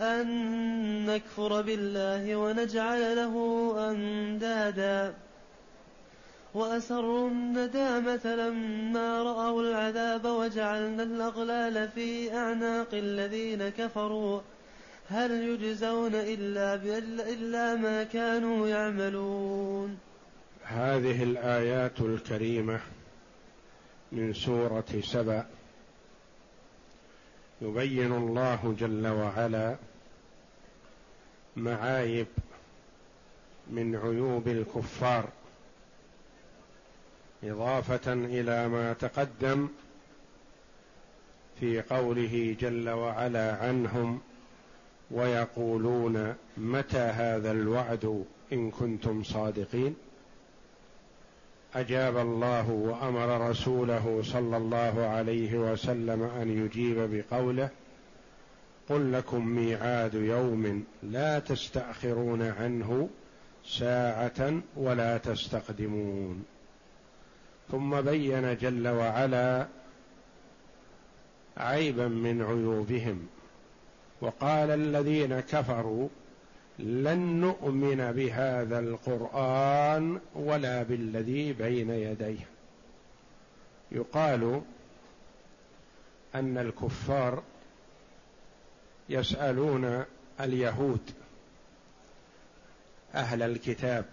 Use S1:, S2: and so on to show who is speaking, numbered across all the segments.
S1: أن نكفر بالله ونجعل له أندادا. وأسروا الندامة لما رأوا العذاب وجعلنا الأغلال في أعناق الذين كفروا. هل يجزون إلا, إلا ما كانوا يعملون.
S2: هذه الآيات الكريمة من سورة سبأ. يبين الله جل وعلا معايب من عيوب الكفار إضافة إلى ما تقدم في قوله جل وعلا عنهم ويقولون متى هذا الوعد إن كنتم صادقين؟ أجاب الله وأمر رسوله صلى الله عليه وسلم أن يجيب بقوله قل لكم ميعاد يوم لا تستأخرون عنه ساعة ولا تستقدمون. ثم بين جل وعلا عيبا من عيوبهم وقال الذين كفروا لن نؤمن بهذا القرآن ولا بالذي بين يديه. يقال أن الكفار يسألون اليهود أهل الكتاب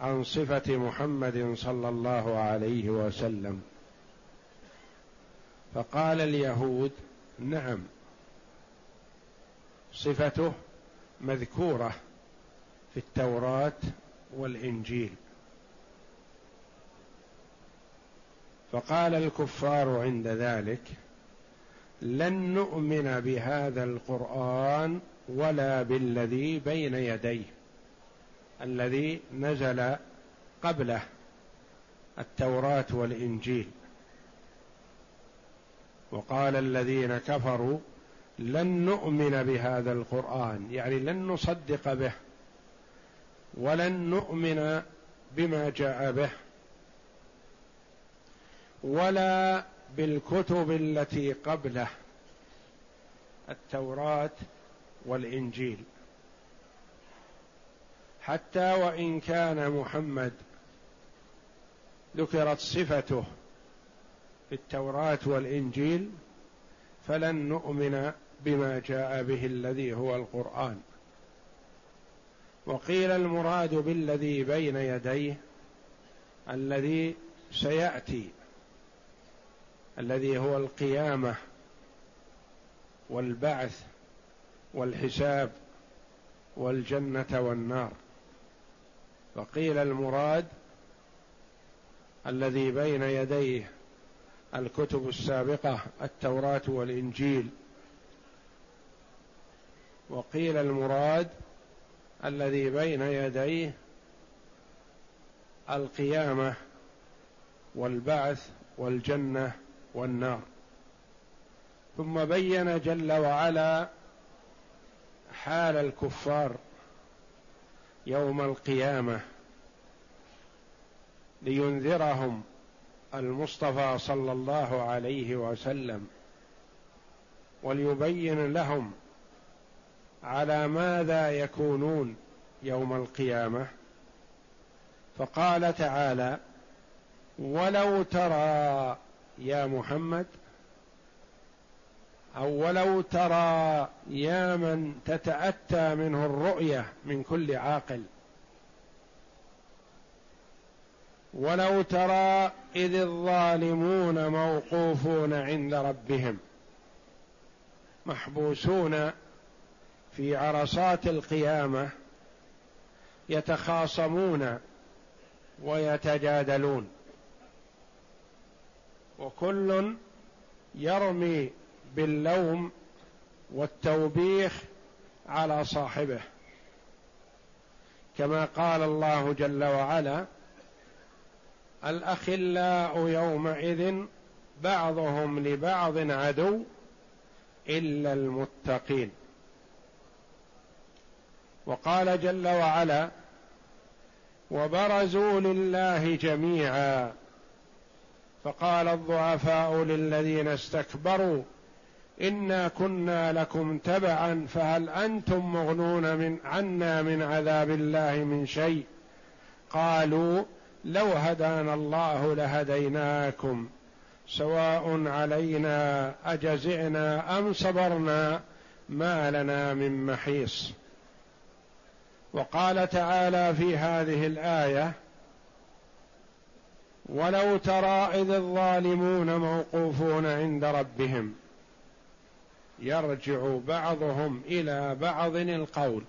S2: عن صفة محمد صلى الله عليه وسلم. فقال اليهود نعم صفته مذكورة في التوراة والإنجيل. فقال الكفار عند ذلك لن نؤمن بهذا القرآن ولا بالذي بين يديه الذي نزل قبله التوراة والإنجيل. وقال الذين كفروا لن نؤمن بهذا القرآن يعني لن نصدق به ولن نؤمن بما جاء به ولا بالكتب التي قبله التوراة والإنجيل. حتى وإن كان محمد ذكرت صفته في التوراة والإنجيل فلن نؤمن بما جاء به الذي هو القرآن. وقيل المراد بالذي بين يديه الذي سيأتي الذي هو القيامة والبعث والحساب والجنة والنار. وقيل المراد الذي بين يديه الكتب السابقة التوراة والإنجيل. وقيل المراد الذي بين يديه القيامة والبعث والجنة والنار. ثم بين جل وعلا حال الكفار يوم القيامة لينذرهم المصطفى صلى الله عليه وسلم وليبين لهم على ماذا يكونون يوم القيامة؟ فقال تعالى ولو ترى يا محمد أو ولو ترى يا من تتأتى منه الرؤية من كل عاقل ولو ترى إذ الظالمون موقوفون عند ربهم محبوسون في عرصات القيامة يتخاصمون ويتجادلون. وكل يرمي باللوم والتوبيخ على صاحبه. كما قال الله جل وعلا الأخلاء يومئذ بعضهم لبعض عدو إلا المتقين. وقال جل وعلا وبرزوا لله جميعا. فقال الضعفاء للذين استكبروا إنا كنا لكم تبعا فهل أنتم مغنون من عنا من عذاب الله من شيء؟ قالوا لو هدانا الله لهديناكم سواء علينا اجزعنا أم صبرنا ما لنا من محيص. وقال تعالى في هذه الآية ولو ترى إذ الظالمون موقوفون عند ربهم يرجع بعضهم إلى بعض القول.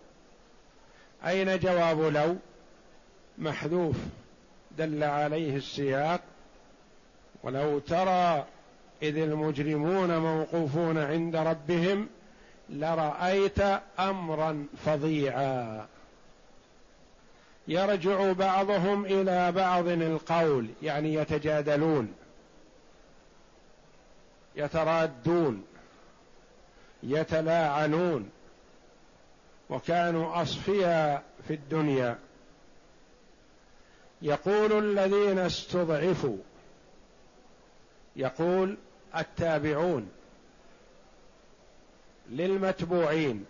S2: أين جواب لو؟ محذوف دل عليه السياق ولو ترى إذ المجرمون موقوفون عند ربهم لرأيت أمرا فظيعا. يرجع بعضهم إلى بعض القول يعني يتجادلون يترادون يتلاعنون. وكانوا أصفياء في الدنيا. يقول الذين استضعفوا يقول التابعون للمتبوعين.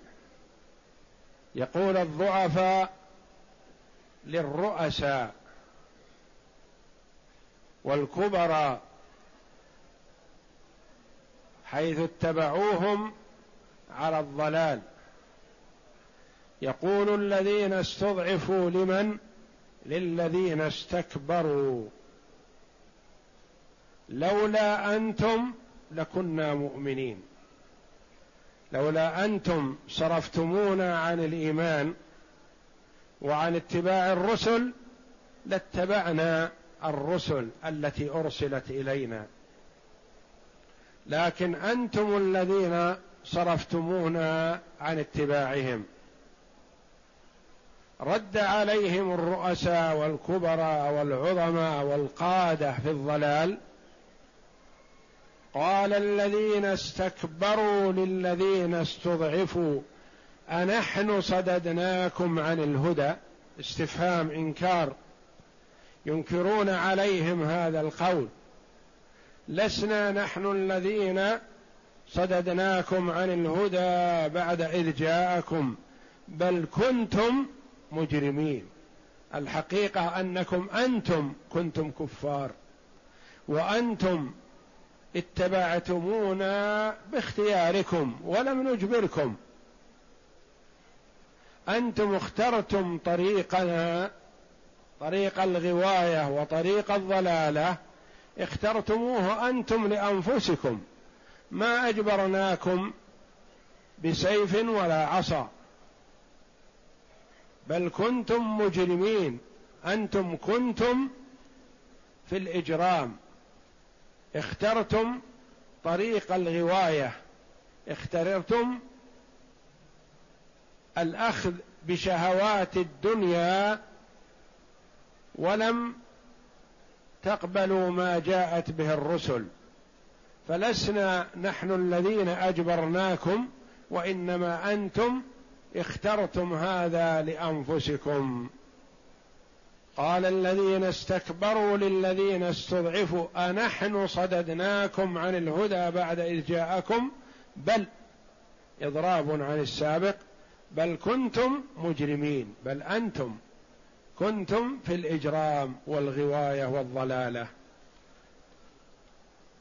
S2: يقول الضعفاء للرؤساء والكبراء حيث اتبعوهم على الضلال. يقول الذين استضعفوا لمن؟ للذين استكبروا. لولا أنتم لكنا مؤمنين. لولا أنتم صرفتمونا عن الإيمان وعن اتباع الرسل لاتبعنا الرسل التي أرسلت إلينا. لكن أنتم الذين صرفتمونا عن اتباعهم. رد عليهم الرؤساء والكبراء والعظماء والقادة في الضلال. قال الذين استكبروا للذين استضعفوا أنحن صددناكم عن الهدى. استفهام إنكار. ينكرون عليهم هذا القول. لسنا نحن الذين صددناكم عن الهدى بعد إذ جاءكم بل كنتم مجرمين. الحقيقة أنكم أنتم كنتم كفار وأنتم اتبعتمونا باختياركم ولم نجبركم. أنتم اخترتم طريقنا طريق الغواية وطريق الضلالة اخترتموه أنتم لأنفسكم. ما أجبرناكم بسيف ولا عصا. بل كنتم مجرمين. أنتم كنتم في الإجرام. اخترتم طريق الغواية. اخترتم الأخذ بشهوات الدنيا ولم تقبلوا ما جاءت به الرسل. فلسنا نحن الذين أجبرناكم وإنما أنتم اخترتم هذا لأنفسكم. قال الذين استكبروا للذين استضعفوا أنحن صددناكم عن الهدى بعد إذ جاءكم؟ بل إضراب عن السابق. بل كنتم مجرمين بل أنتم كنتم في الإجرام والغواية والضلالة.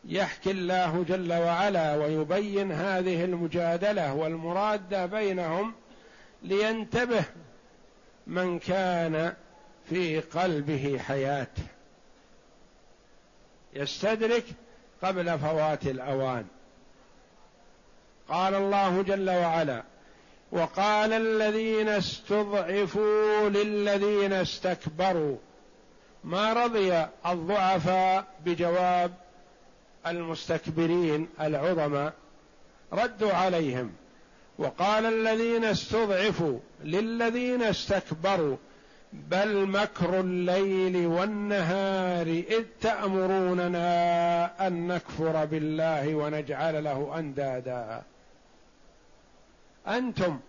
S2: يحكي الله جل وعلا ويبين هذه المجادلة والمرادة بينهم لينتبه من كان في قلبه حياة. يستدرك قبل فوات الأوان. قال الله جل وعلا وقال الذين استضعفوا للذين استكبروا ما رضي الضعفاء بجواب المستكبرين العظماء ردوا عليهم. وقال الذين استضعفوا للذين استكبروا بل مكر الليل والنهار إذ تأمروننا أن نكفر بالله ونجعل له أندادا. أنتم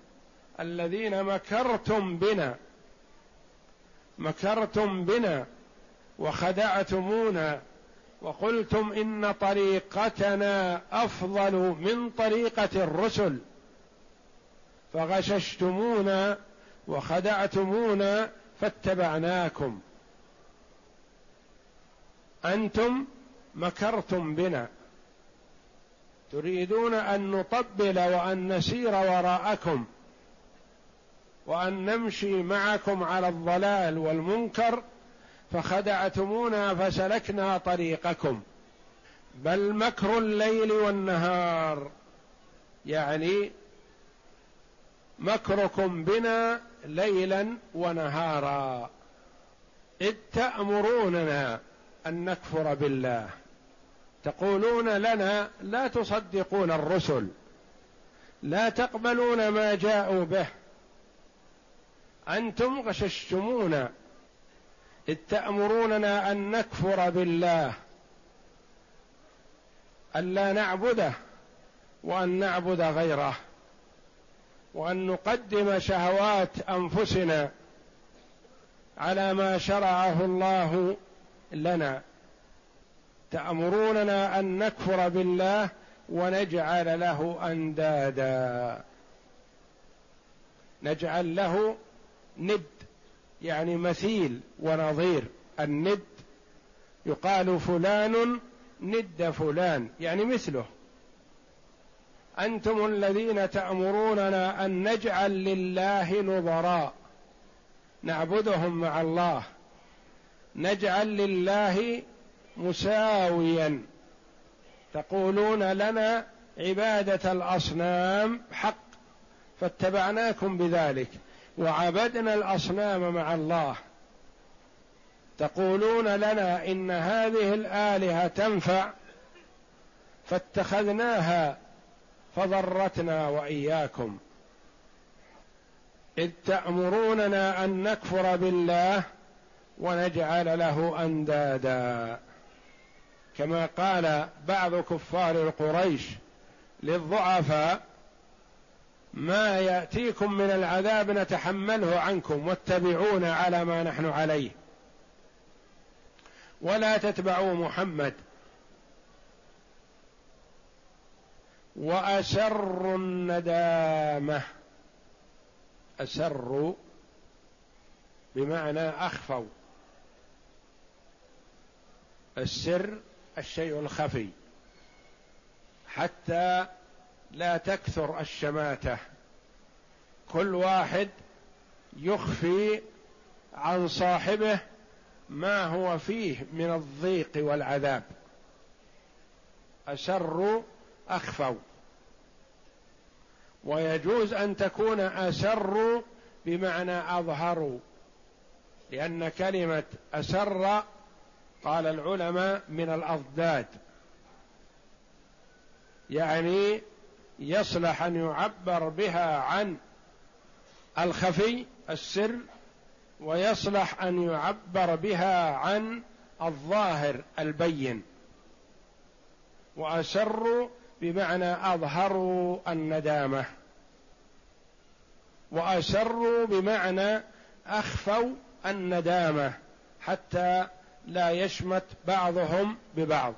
S2: الذين مكرتم بنا. مكرتم بنا وخدعتمونا وقلتم إن طريقتنا أفضل من طريقة الرسل. فغششتمونا وخدعتمونا فاتبعناكم. أنتم مكرتم بنا. تريدون أن نطبل وأن نسير وراءكم وأن نمشي معكم على الضلال والمنكر فخدعتمونا فسلكنا طريقكم. بل مكر الليل والنهار يعني مكركم بنا ليلا ونهارا. إذ تأمروننا أن نكفر بالله. تقولون لنا لا تصدقون الرسل لا تقبلون ما جاءوا به. أنتم غششتمونا إذ تأمروننا أن نكفر بالله الا نعبده وأن نعبد غيره وأن نقدم شهوات أنفسنا على ما شرعه الله لنا. تأمروننا أن نكفر بالله ونجعل له أندادا. نجعل له ند يعني مثيل ونظير. الند يقال فلان ند فلان يعني مثله. أنتم الذين تأمروننا أن نجعل لله نظراء. نعبدهم مع الله. نجعل لله مساويا. تقولون لنا عبادة الأصنام حق فاتبعناكم بذلك وعبدنا الأصنام مع الله. تقولون لنا إن هذه الآلهة تنفع فاتخذناها فضرتنا وإياكم. إذ تأمروننا أن نكفر بالله ونجعل له أندادا. كما قال بعض كفار قريش للضعفاء ما يأتيكم من العذاب نتحمله عنكم واتبعونا على ما نحن عليه. ولا تتبعوا محمد. واسروا الندامة. اسروا بمعنى أخفوا. السر الشيء الخفي حتى لا تكثر الشماتة. كل واحد يخفي عن صاحبه ما هو فيه من الضيق والعذاب. اسروا أخفوا. ويجوز أن تكون اسروا بمعنى أظهروا لأن كلمة اسر قال العلماء من الأضداد. يعني يصلح أن يعبر بها عن الخفي السر ويصلح أن يعبر بها عن الظاهر البين. واسروا بمعنى اظهروا الندامة. واسروا بمعنى أخفوا الندامة حتى لا يشمت بعضهم ببعض.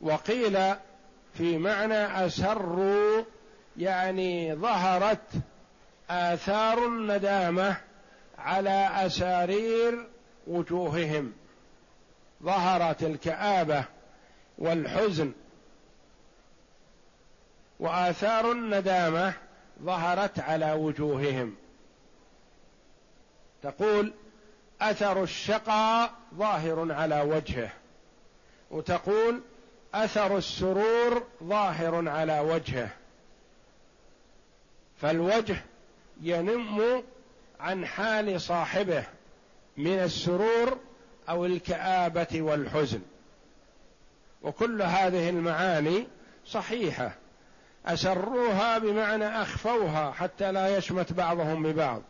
S2: وقيل في معنى أسروا يعني ظهرت آثار الندامة على أسارير وجوههم. ظهرت الكابه والحزن. وآثار الندامة ظهرت على وجوههم. تقول أثر الشقاء ظاهر على وجهه. وتقول أثر السرور ظاهر على وجهه. فالوجه ينم عن حال صاحبه من السرور أو الكآبة والحزن. وكل هذه المعاني صحيحة. أسروها بمعنى أخفوها حتى لا يشمت بعضهم ببعض.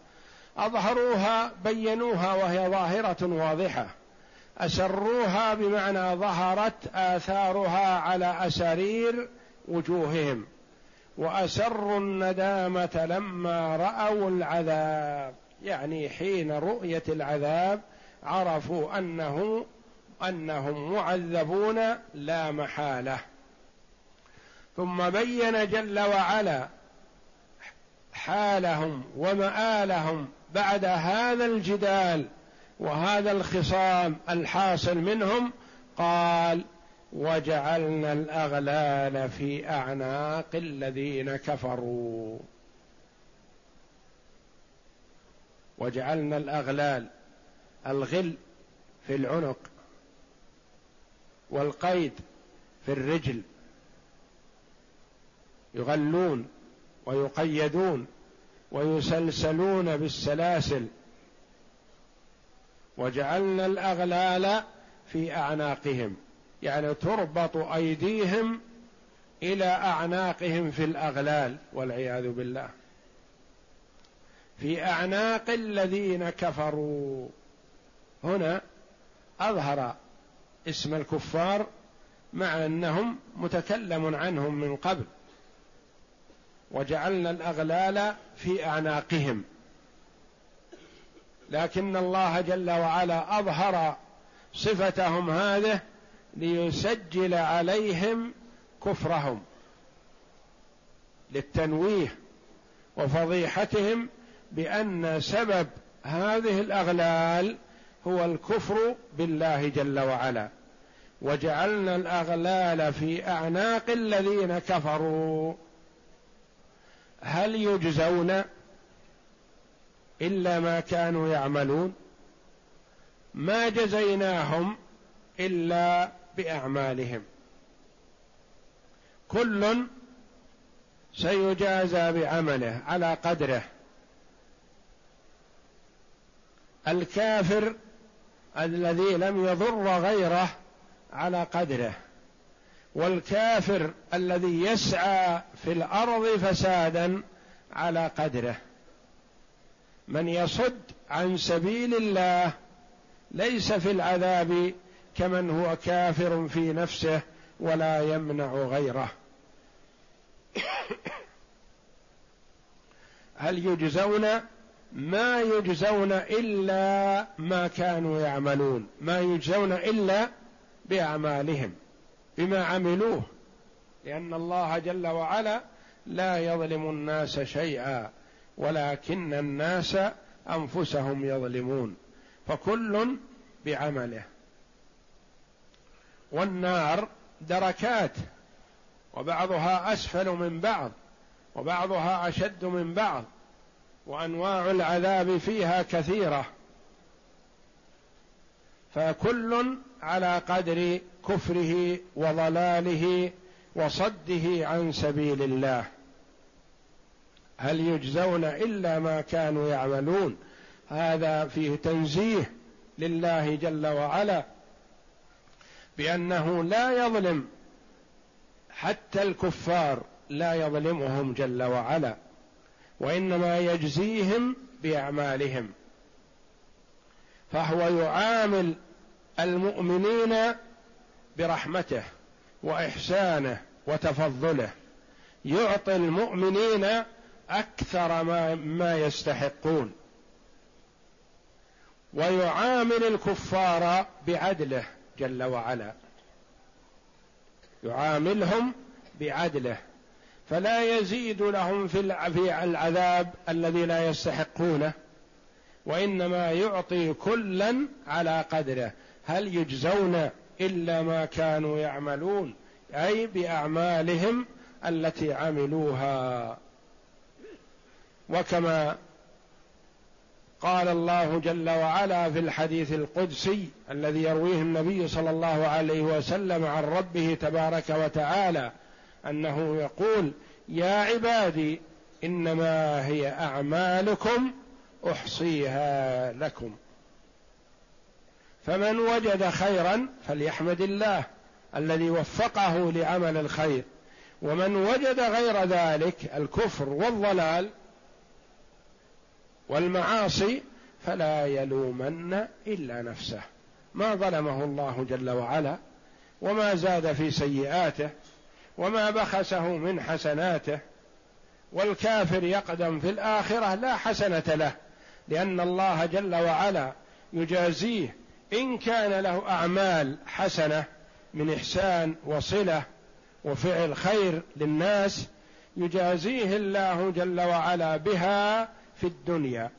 S2: أظهروها بينوها وهي ظاهرة واضحة. أسروها بمعنى ظهرت آثارها على أسارير وجوههم. وأسروا الندامة لما رأوا العذاب. يعني حين رؤية العذاب عرفوا أنه أنهم معذبون لا محالة. ثم بين جل وعلا حالهم ومآلهم بعد هذا الجدال وهذا الخصام الحاصل منهم قال وجعلنا الأغلال في أعناق الذين كفروا. وجعلنا الأغلال الغل في العنق والقيد في الرجل يغلون ويقيدون ويسلسلون بالسلاسل. وجعلنا الأغلال في أعناقهم يعني تربط أيديهم إلى أعناقهم في الأغلال والعياذ بالله. في أعناق الذين كفروا. هنا أظهر اسم الكفار مع أنهم متكلم عنهم من قبل. وجعلنا الأغلال في أعناقهم. لكن الله جل وعلا أظهر صفتهم هذه ليسجل عليهم كفرهم للتنويه وفضيحتهم بأن سبب هذه الأغلال هو الكفر بالله جل وعلا. وجعلنا الأغلال في أعناق الذين كفروا. هل يجزون إلا ما كانوا يعملون؟ ما جزيناهم إلا بأعمالهم. كل سيجازى بعمله على قدره. الكافر الذي لم يضر غيره على قدره. والكافر الذي يسعى في الأرض فسادا على قدره. من يصد عن سبيل الله ليس في العذاب كمن هو كافر في نفسه ولا يمنع غيره. هل يجزون؟ ما يجزون إلا ما كانوا يعملون. ما يجزون إلا بأعمالهم. بما عملوه. لأن الله جل وعلا لا يظلم الناس شيئا ولكن الناس أنفسهم يظلمون. فكل بعمله. والنار دركات وبعضها أسفل من بعض وبعضها أشد من بعض وأنواع العذاب فيها كثيرة. فكل على قدر كفره وضلاله وصده عن سبيل الله. هل يجزون إلا ما كانوا يعملون؟ هذا فيه تنزيه لله جل وعلا بأنه لا يظلم حتى الكفار لا يظلمهم جل وعلا وإنما يجزيهم بأعمالهم. فهو يعامل المؤمنين برحمته وإحسانه وتفضله. يعطي المؤمنين أكثر ما ما يستحقون. ويعامل الكفار بعدله جل وعلا. يعاملهم بعدله. فلا يزيد لهم في العذاب الذي لا يستحقونه. وإنما يعطي كلا على قدره. هل يجزون إلا ما كانوا يعملون أي بأعمالهم التي عملوها. وكما قال الله جل وعلا في الحديث القدسي الذي يرويه النبي صلى الله عليه وسلم عن ربه تبارك وتعالى أنه يقول يا عبادي إنما هي أعمالكم أحصيها لكم. فمن وجد خيرا فليحمد الله الذي وفقه لعمل الخير. ومن وجد غير ذلك الكفر والضلال والمعاصي فلا يلومن إلا نفسه. ما ظلمه الله جل وعلا وما زاد في سيئاته وما بخسه من حسناته. والكافر يقدم في الآخرة لا حسنة له لأن الله جل وعلا يجازيه إن كان له أعمال حسنة من إحسان وصلة وفعل خير للناس يجازيه الله جل وعلا بها في الدنيا.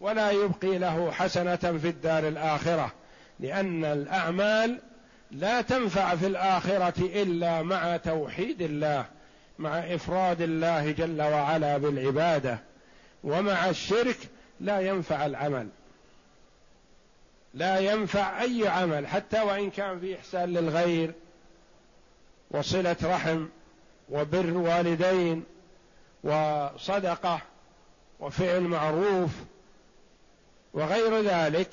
S2: ولا يبقي له حسنة في الدار الآخرة لأن الأعمال لا تنفع في الآخرة إلا مع توحيد الله مع إفراد الله جل وعلا بالعبادة ومع الشرك لا ينفع العمل. لا ينفع أي عمل حتى وإن كان في إحسان للغير وصلة رحم وبر والدين وصدقة وفعل معروف وغير ذلك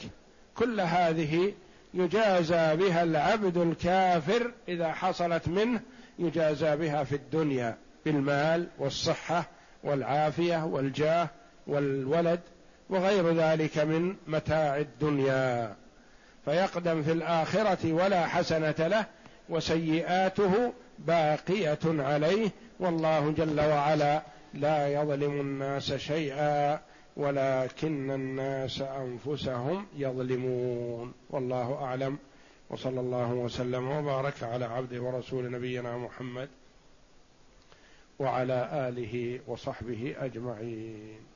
S2: كل هذه يجازى بها العبد الكافر إذا حصلت منه يجازى بها في الدنيا بالمال والصحة والعافية والجاه والولد وغير ذلك من متاع الدنيا. فيقدم في الآخرة ولا حسنة له وسيئاته باقية عليه. والله جل وعلا لا يظلم الناس شيئا ولكن الناس أنفسهم يظلمون. والله أعلم. وصلى الله وسلم وبارك على عبده ورسول نبينا محمد وعلى آله وصحبه أجمعين.